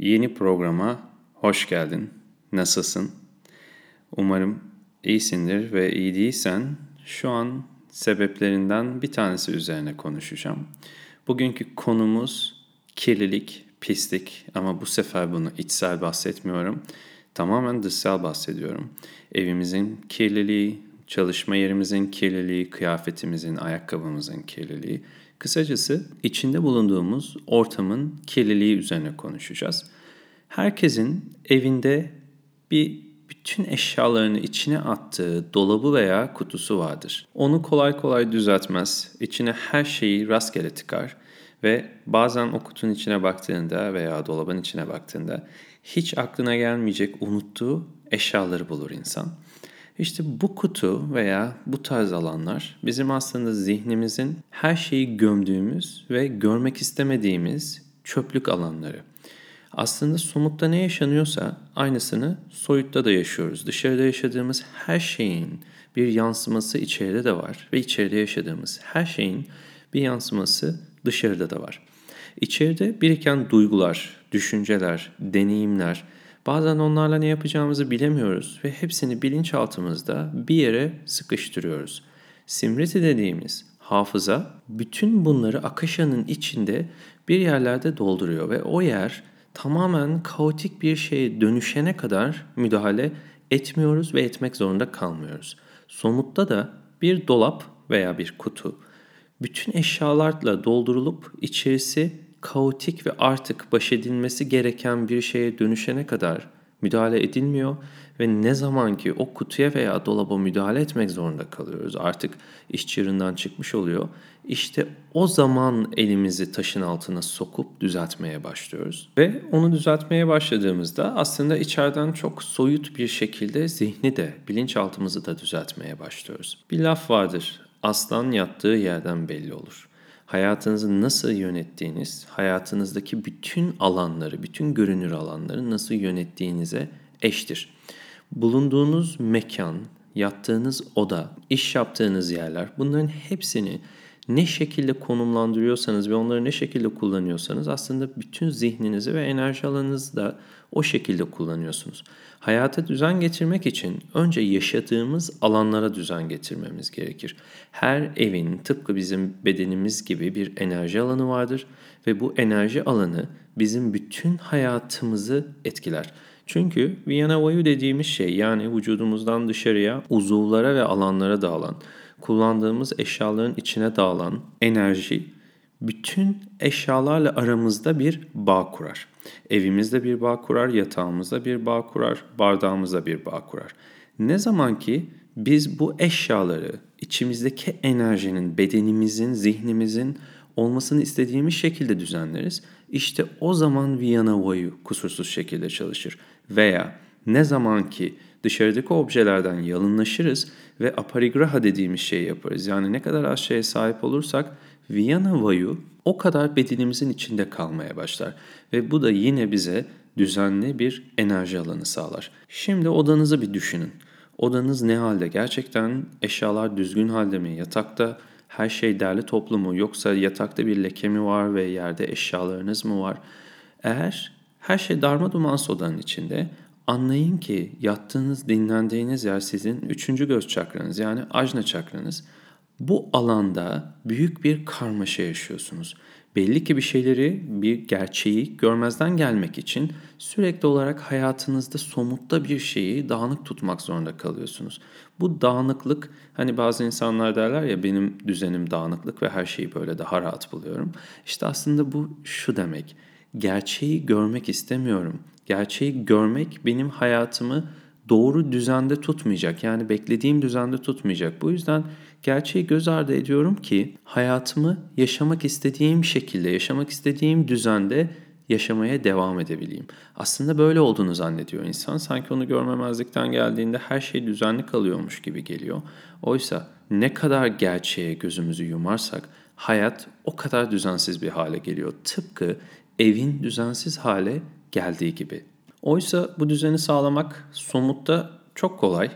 Yeni programa hoş geldin. Nasılsın? Umarım iyisindir ve iyi değilsen şu an sebeplerinden bir tanesi üzerine konuşacağım. Bugünkü konumuz kirlilik, pislik ama bu sefer bunu içsel bahsetmiyorum. Tamamen dışsal bahsediyorum. Evimizin kirliliği, çalışma yerimizin kirliliği, kıyafetimizin, ayakkabımızın kirliliği. Kısacası içinde bulunduğumuz ortamın kirliliği üzerine konuşacağız. Herkesin evinde bir bütün eşyalarını içine attığı dolabı veya kutusu vardır. Onu kolay kolay düzeltmez. İçine her şeyi rastgele tıkar ve bazen o kutunun içine baktığında veya dolabın içine baktığında hiç aklına gelmeyecek unuttuğu eşyaları bulur insan. İşte bu kutu veya bu tarz alanlar bizim aslında zihnimizin her şeyi gömdüğümüz ve görmek istemediğimiz çöplük alanları. Aslında somutta ne yaşanıyorsa aynısını soyutta da yaşıyoruz. Dışarıda yaşadığımız her şeyin bir yansıması içeride de var ve içeride yaşadığımız her şeyin bir yansıması dışarıda da var. İçeride biriken duygular, düşünceler, deneyimler, bazen onlarla ne yapacağımızı bilemiyoruz ve hepsini bilinçaltımızda bir yere sıkıştırıyoruz. Simriti dediğimiz hafıza bütün bunları akışanın içinde bir yerlerde dolduruyor ve o yer tamamen kaotik bir şeye dönüşene kadar müdahale etmiyoruz ve etmek zorunda kalmıyoruz. Somutta da bir dolap veya bir kutu bütün eşyalarla doldurulup içerisi kaotik ve artık baş edilmesi gereken bir şeye dönüşene kadar müdahale edilmiyor ve ne zaman ki o kutuya veya dolaba müdahale etmek zorunda kalıyoruz artık iş çığırından çıkmış oluyor. İşte o zaman elimizi taşın altına sokup düzeltmeye başlıyoruz. Ve onu düzeltmeye başladığımızda aslında içeriden çok soyut bir şekilde zihni de bilinçaltımızı da düzeltmeye başlıyoruz. Bir laf vardır aslan yattığı yerden belli olur. Hayatınızı nasıl yönettiğiniz, hayatınızdaki bütün alanları, bütün görünür alanları nasıl yönettiğinize eştir. Bulunduğunuz mekan, yattığınız oda, iş yaptığınız yerler bunların hepsini ne şekilde konumlandırıyorsanız ve onları ne şekilde kullanıyorsanız aslında bütün zihninizi ve enerji alanınızı da o şekilde kullanıyorsunuz. Hayata düzen getirmek için önce yaşadığımız alanlara düzen getirmemiz gerekir. Her evin tıpkı bizim bedenimiz gibi bir enerji alanı vardır ve bu enerji alanı bizim bütün hayatımızı etkiler. Çünkü Viyana vayu dediğimiz şey yani vücudumuzdan dışarıya uzuvlara ve alanlara dağılan, kullandığımız eşyaların içine dağılan enerji bütün eşyalarla aramızda bir bağ kurar. Evimizde bir bağ kurar, yatağımızda bir bağ kurar, bardağımızda bir bağ kurar. Ne zaman ki biz bu eşyaları içimizdeki enerjinin, bedenimizin, zihnimizin olmasını istediğimiz şekilde düzenleriz. İşte o zaman Viyana vayu kusursuz şekilde çalışır. Veya ne zaman ki dışarıdaki objelerden yalınlaşırız ve aparigraha dediğimiz şeyi yaparız. Yani ne kadar az şeye sahip olursak Viyana vayu o kadar bedenimizin içinde kalmaya başlar. Ve bu da yine bize düzenli bir enerji alanı sağlar. Şimdi odanızı bir düşünün. Odanız ne halde? Gerçekten eşyalar düzgün halde mi? Yatakta her şey derli toplu mu? Yoksa yatakta bir leke mi var ve yerde eşyalarınız mı var? Eğer her şey darma duman odanın içinde anlayın ki yattığınız, dinlendiğiniz yer sizin üçüncü göz çakranız yani ajna çakranız. Bu alanda büyük bir karmaşa yaşıyorsunuz. Belli ki bir şeyleri, bir gerçeği görmezden gelmek için sürekli olarak hayatınızda somutta bir şeyi dağınık tutmak zorunda kalıyorsunuz. Bu dağınıklık hani bazı insanlar derler ya benim düzenim dağınıklık ve her şeyi böyle daha rahat buluyorum. İşte aslında bu şu demek. Gerçeği görmek istemiyorum. Gerçeği görmek benim hayatımı doğru düzende tutmayacak. Yani beklediğim düzende tutmayacak. Bu yüzden gerçeği göz ardı ediyorum ki hayatımı yaşamak istediğim şekilde, yaşamak istediğim düzende yaşamaya devam edebileyim. Aslında böyle olduğunu zannediyor insan. Sanki onu görmemezlikten geldiğinde her şey düzenli kalıyormuş gibi geliyor. Oysa ne kadar gerçeğe gözümüzü yumarsak hayat o kadar düzensiz bir hale geliyor. Tıpkı evin düzensiz hale geldiği gibi. Oysa bu düzeni sağlamak somutta çok kolay.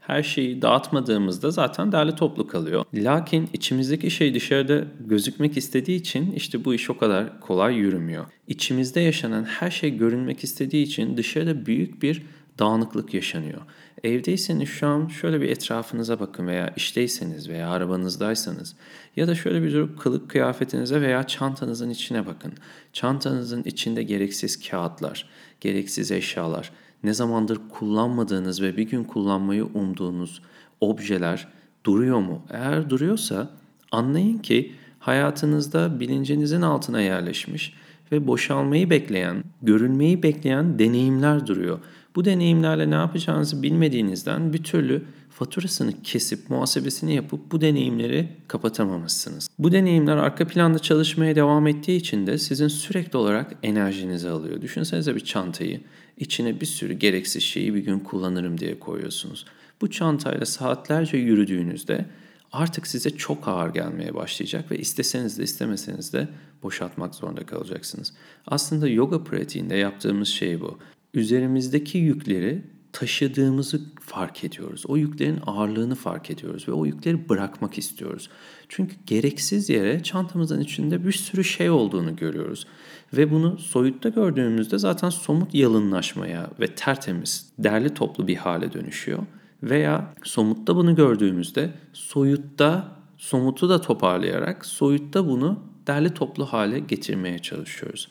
her şeyi dağıtmadığımızda zaten derli toplu kalıyor. Lakin içimizdeki şey dışarıda gözükmek istediği için işte bu iş o kadar kolay yürümüyor. İçimizde yaşanan her şey görünmek istediği için dışarıda büyük bir dağınıklık yaşanıyor. Evdeyseniz şu an şöyle bir etrafınıza bakın veya işteyseniz veya arabanızdaysanız ya da şöyle bir durup kılık kıyafetinize veya çantanızın içine bakın. Çantanızın içinde gereksiz kağıtlar, gereksiz eşyalar, ne zamandır kullanmadığınız ve bir gün kullanmayı umduğunuz objeler duruyor mu? Eğer duruyorsa anlayın ki hayatınızda bilincinizin altına yerleşmiş ve boşalmayı bekleyen, görülmeyi bekleyen deneyimler duruyor. Bu deneyimlerle ne yapacağınızı bilmediğinizden bir türlü faturasını kesip muhasebesini yapıp bu deneyimleri kapatamamışsınız. Bu deneyimler arka planda çalışmaya devam ettiği için de sizin sürekli olarak enerjinizi alıyor. Düşünsenize bir çantayı içine bir sürü gereksiz şeyi bir gün kullanırım diye koyuyorsunuz. Bu çantayla saatlerce yürüdüğünüzde artık size çok ağır gelmeye başlayacak ve isteseniz de istemeseniz de boşaltmak zorunda kalacaksınız. Aslında yoga pratiğinde yaptığımız şey bu. Üzerimizdeki yükleri taşıdığımızı fark ediyoruz. O yüklerin ağırlığını fark ediyoruz ve o yükleri bırakmak istiyoruz. Çünkü gereksiz yere çantamızın içinde bir sürü şey olduğunu görüyoruz. Ve bunu soyutta gördüğümüzde zaten somut yalınlaşmaya ve tertemiz, derli toplu bir hale dönüşüyor. Veya somutta bunu gördüğümüzde soyutta somutu da toparlayarak soyutta bunu derli toplu hale getirmeye çalışıyoruz.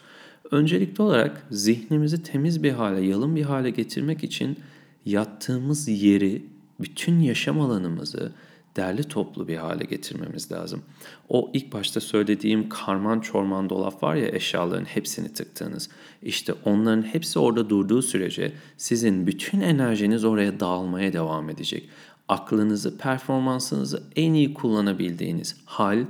Öncelikli olarak zihnimizi temiz bir hale, yalın bir hale getirmek için yattığımız yeri, bütün yaşam alanımızı derli toplu bir hale getirmemiz lazım. O ilk başta söylediğim karman çorman dolap var ya eşyaların hepsini tıktığınız. İşte onların hepsi orada durduğu sürece sizin bütün enerjiniz oraya dağılmaya devam edecek. Aklınızı, performansınızı en iyi kullanabildiğiniz hal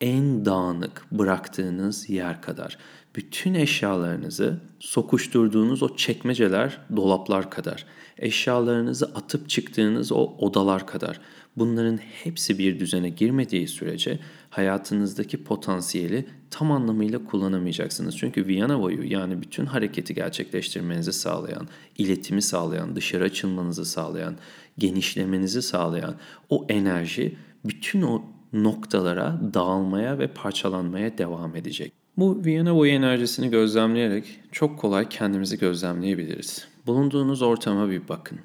en dağınık bıraktığınız yer kadar. Bütün eşyalarınızı sokuşturduğunuz o çekmeceler, dolaplar kadar. Eşyalarınızı atıp çıktığınız o odalar kadar. Bunların hepsi bir düzene girmediği sürece hayatınızdaki potansiyeli tam anlamıyla kullanamayacaksınız. Çünkü Viyana boyu yani bütün hareketi gerçekleştirmenizi sağlayan, iletimi sağlayan, dışarı açılmanızı sağlayan, genişlemenizi sağlayan o enerji bütün o noktalara dağılmaya ve parçalanmaya devam edecek. Bu Viyana boyu enerjisini gözlemleyerek çok kolay kendimizi gözlemleyebiliriz. Bulunduğunuz ortama bir bakın.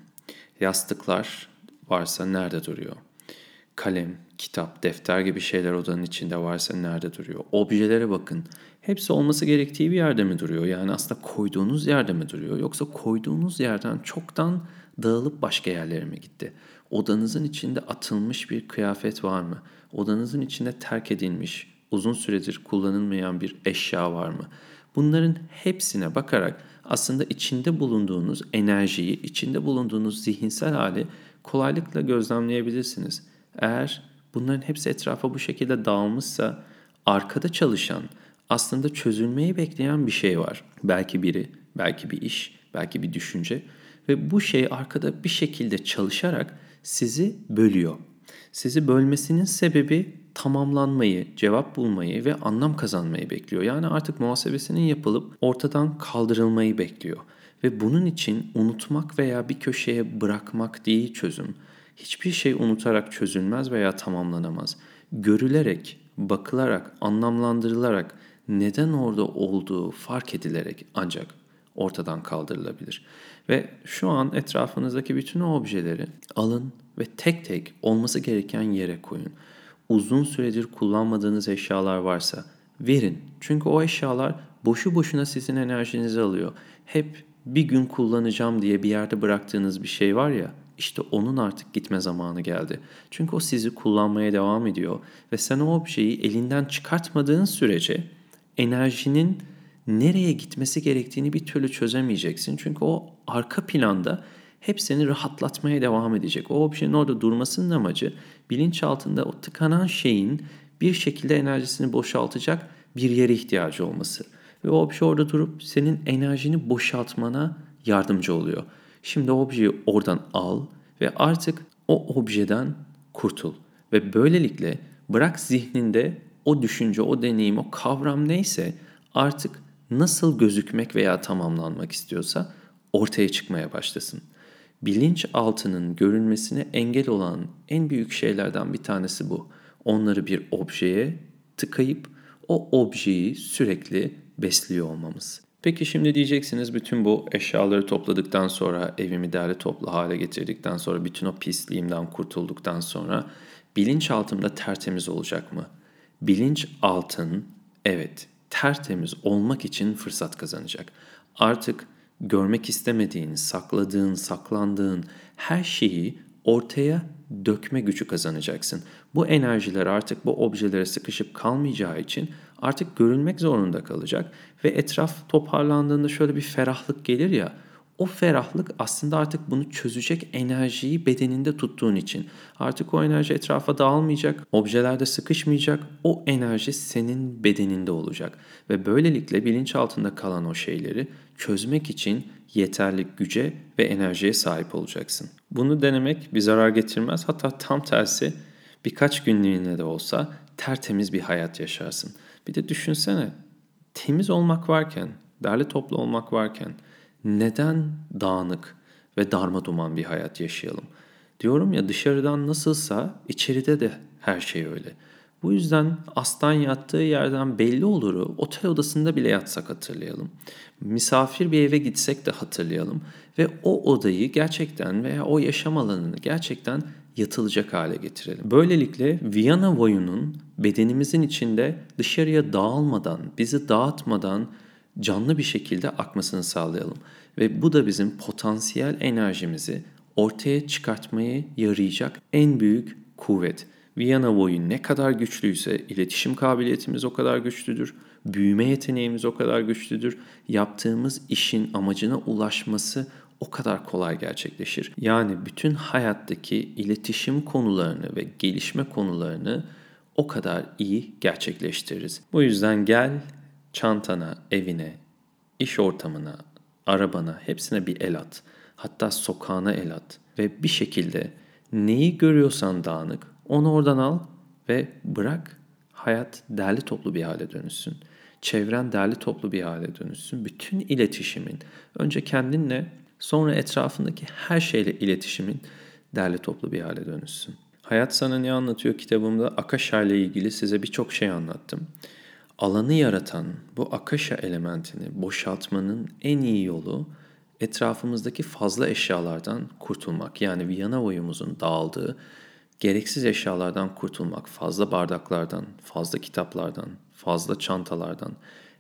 Yastıklar varsa nerede duruyor? Kalem, kitap, defter gibi şeyler odanın içinde varsa nerede duruyor? Objelere bakın. Hepsi olması gerektiği bir yerde mi duruyor? Yani aslında koyduğunuz yerde mi duruyor? Yoksa koyduğunuz yerden çoktan dağılıp başka yerlere mi gitti? Odanızın içinde atılmış bir kıyafet var mı? Odanızın içinde terk edilmiş, uzun süredir kullanılmayan bir eşya var mı? Bunların hepsine bakarak aslında içinde bulunduğunuz enerjiyi, içinde bulunduğunuz zihinsel hali kolaylıkla gözlemleyebilirsiniz. Eğer bunların hepsi etrafa bu şekilde dağılmışsa arkada çalışan, aslında çözülmeyi bekleyen bir şey var. Belki biri, belki bir iş, belki bir düşünce ve bu şey arkada bir şekilde çalışarak sizi bölüyor. Sizi bölmesinin sebebi tamamlanmayı, cevap bulmayı ve anlam kazanmayı bekliyor. Yani artık muhasebesinin yapılıp ortadan kaldırılmayı bekliyor. Ve bunun için unutmak veya bir köşeye bırakmak değil çözüm. Hiçbir şey unutarak çözülmez veya tamamlanamaz. Görülerek, bakılarak, anlamlandırılarak, neden orada olduğu fark edilerek ancak ortadan kaldırılabilir. Ve şu an etrafınızdaki bütün o objeleri alın ve tek tek olması gereken yere koyun uzun süredir kullanmadığınız eşyalar varsa verin. Çünkü o eşyalar boşu boşuna sizin enerjinizi alıyor. Hep bir gün kullanacağım diye bir yerde bıraktığınız bir şey var ya işte onun artık gitme zamanı geldi. Çünkü o sizi kullanmaya devam ediyor ve sen o objeyi elinden çıkartmadığın sürece enerjinin nereye gitmesi gerektiğini bir türlü çözemeyeceksin. Çünkü o arka planda hep seni rahatlatmaya devam edecek. O objenin orada durmasının amacı bilinçaltında o tıkanan şeyin bir şekilde enerjisini boşaltacak bir yere ihtiyacı olması. Ve o obje orada durup senin enerjini boşaltmana yardımcı oluyor. Şimdi objeyi oradan al ve artık o objeden kurtul. Ve böylelikle bırak zihninde o düşünce, o deneyim, o kavram neyse artık nasıl gözükmek veya tamamlanmak istiyorsa ortaya çıkmaya başlasın. Bilinç altının görünmesine engel olan en büyük şeylerden bir tanesi bu. Onları bir objeye tıkayıp o objeyi sürekli besliyor olmamız. Peki şimdi diyeceksiniz bütün bu eşyaları topladıktan sonra evimi derli toplu hale getirdikten sonra bütün o pisliğimden kurtulduktan sonra bilinçaltımda tertemiz olacak mı? Bilinç altın evet tertemiz olmak için fırsat kazanacak. Artık görmek istemediğin, sakladığın, saklandığın her şeyi ortaya dökme gücü kazanacaksın. Bu enerjiler artık bu objelere sıkışıp kalmayacağı için artık görünmek zorunda kalacak ve etraf toparlandığında şöyle bir ferahlık gelir ya o ferahlık aslında artık bunu çözecek enerjiyi bedeninde tuttuğun için. Artık o enerji etrafa dağılmayacak, objelerde sıkışmayacak, o enerji senin bedeninde olacak. Ve böylelikle bilinçaltında kalan o şeyleri çözmek için yeterli güce ve enerjiye sahip olacaksın. Bunu denemek bir zarar getirmez. Hatta tam tersi birkaç günlüğüne de olsa tertemiz bir hayat yaşarsın. Bir de düşünsene temiz olmak varken, derli toplu olmak varken neden dağınık ve darma duman bir hayat yaşayalım? Diyorum ya dışarıdan nasılsa içeride de her şey öyle. Bu yüzden aslan yattığı yerden belli oluru otel odasında bile yatsak hatırlayalım. Misafir bir eve gitsek de hatırlayalım ve o odayı gerçekten veya o yaşam alanını gerçekten yatılacak hale getirelim. Böylelikle Viyana voyunun bedenimizin içinde dışarıya dağılmadan, bizi dağıtmadan canlı bir şekilde akmasını sağlayalım. Ve bu da bizim potansiyel enerjimizi ortaya çıkartmayı yarayacak en büyük kuvvet. Viyana boyu ne kadar güçlüyse iletişim kabiliyetimiz o kadar güçlüdür. Büyüme yeteneğimiz o kadar güçlüdür. Yaptığımız işin amacına ulaşması o kadar kolay gerçekleşir. Yani bütün hayattaki iletişim konularını ve gelişme konularını o kadar iyi gerçekleştiririz. Bu yüzden gel çantana, evine, iş ortamına, arabana hepsine bir el at. Hatta sokağına el at ve bir şekilde neyi görüyorsan dağınık onu oradan al ve bırak hayat derli toplu bir hale dönüşsün. Çevren derli toplu bir hale dönüşsün. Bütün iletişimin önce kendinle sonra etrafındaki her şeyle iletişimin derli toplu bir hale dönüşsün. Hayat sana ne anlatıyor kitabımda Akasha ile ilgili size birçok şey anlattım. Alanı yaratan bu Akasha elementini boşaltmanın en iyi yolu etrafımızdaki fazla eşyalardan kurtulmak. Yani Viyana boyumuzun dağıldığı gereksiz eşyalardan kurtulmak, fazla bardaklardan, fazla kitaplardan, fazla çantalardan,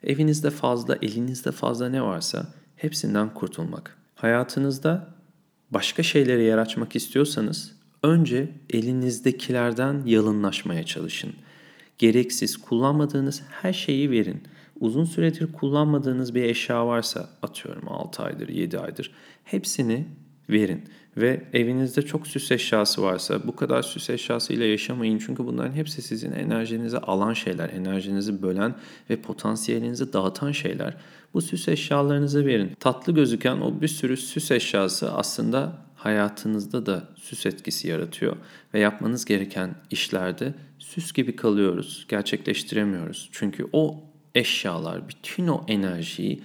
evinizde fazla, elinizde fazla ne varsa hepsinden kurtulmak. Hayatınızda başka şeylere yer istiyorsanız önce elinizdekilerden yalınlaşmaya çalışın. Gereksiz kullanmadığınız her şeyi verin. Uzun süredir kullanmadığınız bir eşya varsa atıyorum 6 aydır 7 aydır hepsini verin. Ve evinizde çok süs eşyası varsa bu kadar süs eşyasıyla yaşamayın. Çünkü bunların hepsi sizin enerjinizi alan şeyler, enerjinizi bölen ve potansiyelinizi dağıtan şeyler. Bu süs eşyalarınızı verin. Tatlı gözüken o bir sürü süs eşyası aslında hayatınızda da süs etkisi yaratıyor. Ve yapmanız gereken işlerde süs gibi kalıyoruz, gerçekleştiremiyoruz. Çünkü o eşyalar bütün o enerjiyi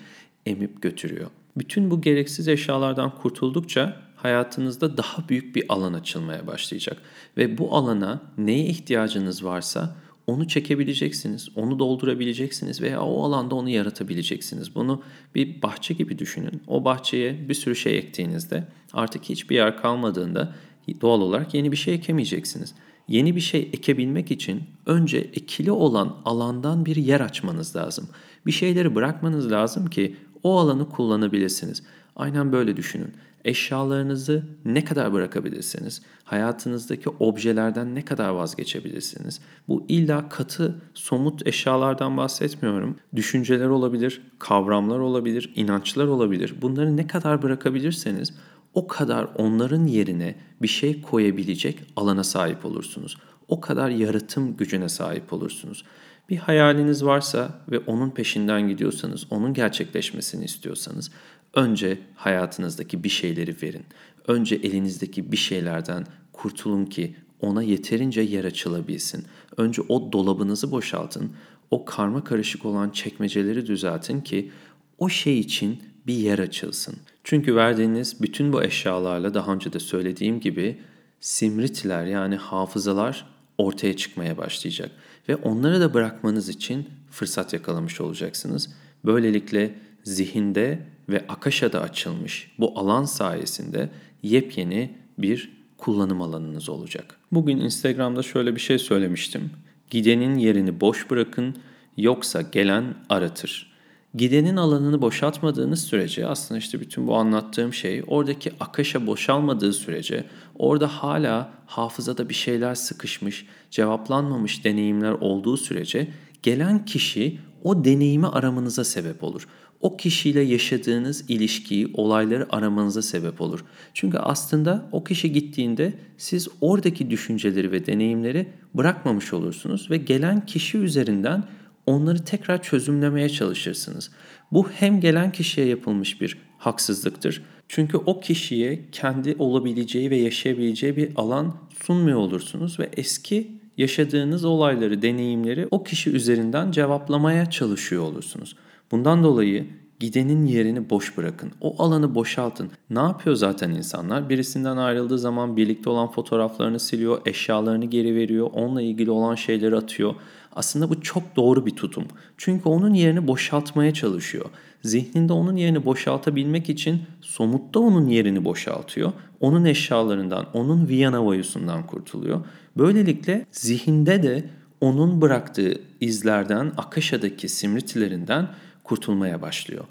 emip götürüyor. Bütün bu gereksiz eşyalardan kurtuldukça hayatınızda daha büyük bir alan açılmaya başlayacak. Ve bu alana neye ihtiyacınız varsa onu çekebileceksiniz, onu doldurabileceksiniz veya o alanda onu yaratabileceksiniz. Bunu bir bahçe gibi düşünün. O bahçeye bir sürü şey ektiğinizde artık hiçbir yer kalmadığında doğal olarak yeni bir şey ekemeyeceksiniz. Yeni bir şey ekebilmek için önce ekili olan alandan bir yer açmanız lazım. Bir şeyleri bırakmanız lazım ki o alanı kullanabilirsiniz. Aynen böyle düşünün. Eşyalarınızı ne kadar bırakabilirsiniz? Hayatınızdaki objelerden ne kadar vazgeçebilirsiniz? Bu illa katı, somut eşyalardan bahsetmiyorum. Düşünceler olabilir, kavramlar olabilir, inançlar olabilir. Bunları ne kadar bırakabilirseniz o kadar onların yerine bir şey koyabilecek alana sahip olursunuz. O kadar yaratım gücüne sahip olursunuz. Bir hayaliniz varsa ve onun peşinden gidiyorsanız, onun gerçekleşmesini istiyorsanız önce hayatınızdaki bir şeyleri verin. Önce elinizdeki bir şeylerden kurtulun ki ona yeterince yer açılabilsin. Önce o dolabınızı boşaltın. O karma karışık olan çekmeceleri düzeltin ki o şey için bir yer açılsın. Çünkü verdiğiniz bütün bu eşyalarla daha önce de söylediğim gibi simritiler yani hafızalar ortaya çıkmaya başlayacak. Ve onları da bırakmanız için fırsat yakalamış olacaksınız. Böylelikle zihinde ve Akasha'da açılmış bu alan sayesinde yepyeni bir kullanım alanınız olacak. Bugün Instagram'da şöyle bir şey söylemiştim. Gidenin yerini boş bırakın yoksa gelen aratır. Gidenin alanını boşaltmadığınız sürece aslında işte bütün bu anlattığım şey oradaki akışa boşalmadığı sürece orada hala hafızada bir şeyler sıkışmış, cevaplanmamış deneyimler olduğu sürece gelen kişi o deneyimi aramanıza sebep olur. O kişiyle yaşadığınız ilişkiyi, olayları aramanıza sebep olur. Çünkü aslında o kişi gittiğinde siz oradaki düşünceleri ve deneyimleri bırakmamış olursunuz ve gelen kişi üzerinden onları tekrar çözümlemeye çalışırsınız. Bu hem gelen kişiye yapılmış bir haksızlıktır. Çünkü o kişiye kendi olabileceği ve yaşayabileceği bir alan sunmuyor olursunuz ve eski yaşadığınız olayları, deneyimleri o kişi üzerinden cevaplamaya çalışıyor olursunuz. Bundan dolayı gidenin yerini boş bırakın. O alanı boşaltın. Ne yapıyor zaten insanlar? Birisinden ayrıldığı zaman birlikte olan fotoğraflarını siliyor, eşyalarını geri veriyor, onunla ilgili olan şeyleri atıyor. Aslında bu çok doğru bir tutum. Çünkü onun yerini boşaltmaya çalışıyor. Zihninde onun yerini boşaltabilmek için somutta onun yerini boşaltıyor. Onun eşyalarından, onun Viyana vayusundan kurtuluyor. Böylelikle zihinde de onun bıraktığı izlerden, Akasha'daki simritilerinden kurtulmaya başlıyor.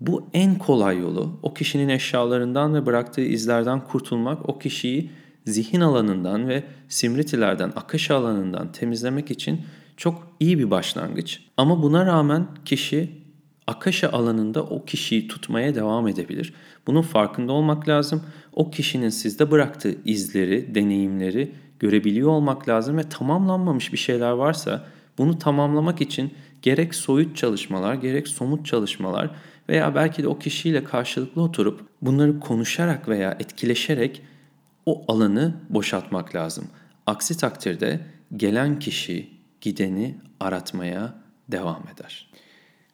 Bu en kolay yolu o kişinin eşyalarından ve bıraktığı izlerden kurtulmak o kişiyi zihin alanından ve simritilerden, akış alanından temizlemek için çok iyi bir başlangıç. Ama buna rağmen kişi akasha alanında o kişiyi tutmaya devam edebilir. Bunun farkında olmak lazım. O kişinin sizde bıraktığı izleri, deneyimleri görebiliyor olmak lazım ve tamamlanmamış bir şeyler varsa bunu tamamlamak için gerek soyut çalışmalar, gerek somut çalışmalar veya belki de o kişiyle karşılıklı oturup bunları konuşarak veya etkileşerek o alanı boşaltmak lazım. Aksi takdirde gelen kişi gideni aratmaya devam eder.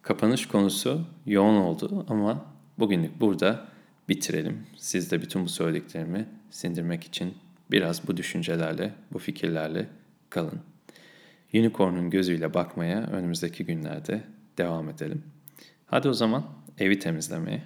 Kapanış konusu yoğun oldu ama bugünlük burada bitirelim. Siz de bütün bu söylediklerimi sindirmek için biraz bu düşüncelerle, bu fikirlerle kalın. Unicorn'un gözüyle bakmaya önümüzdeki günlerde devam edelim. Hadi o zaman evi temizlemeye.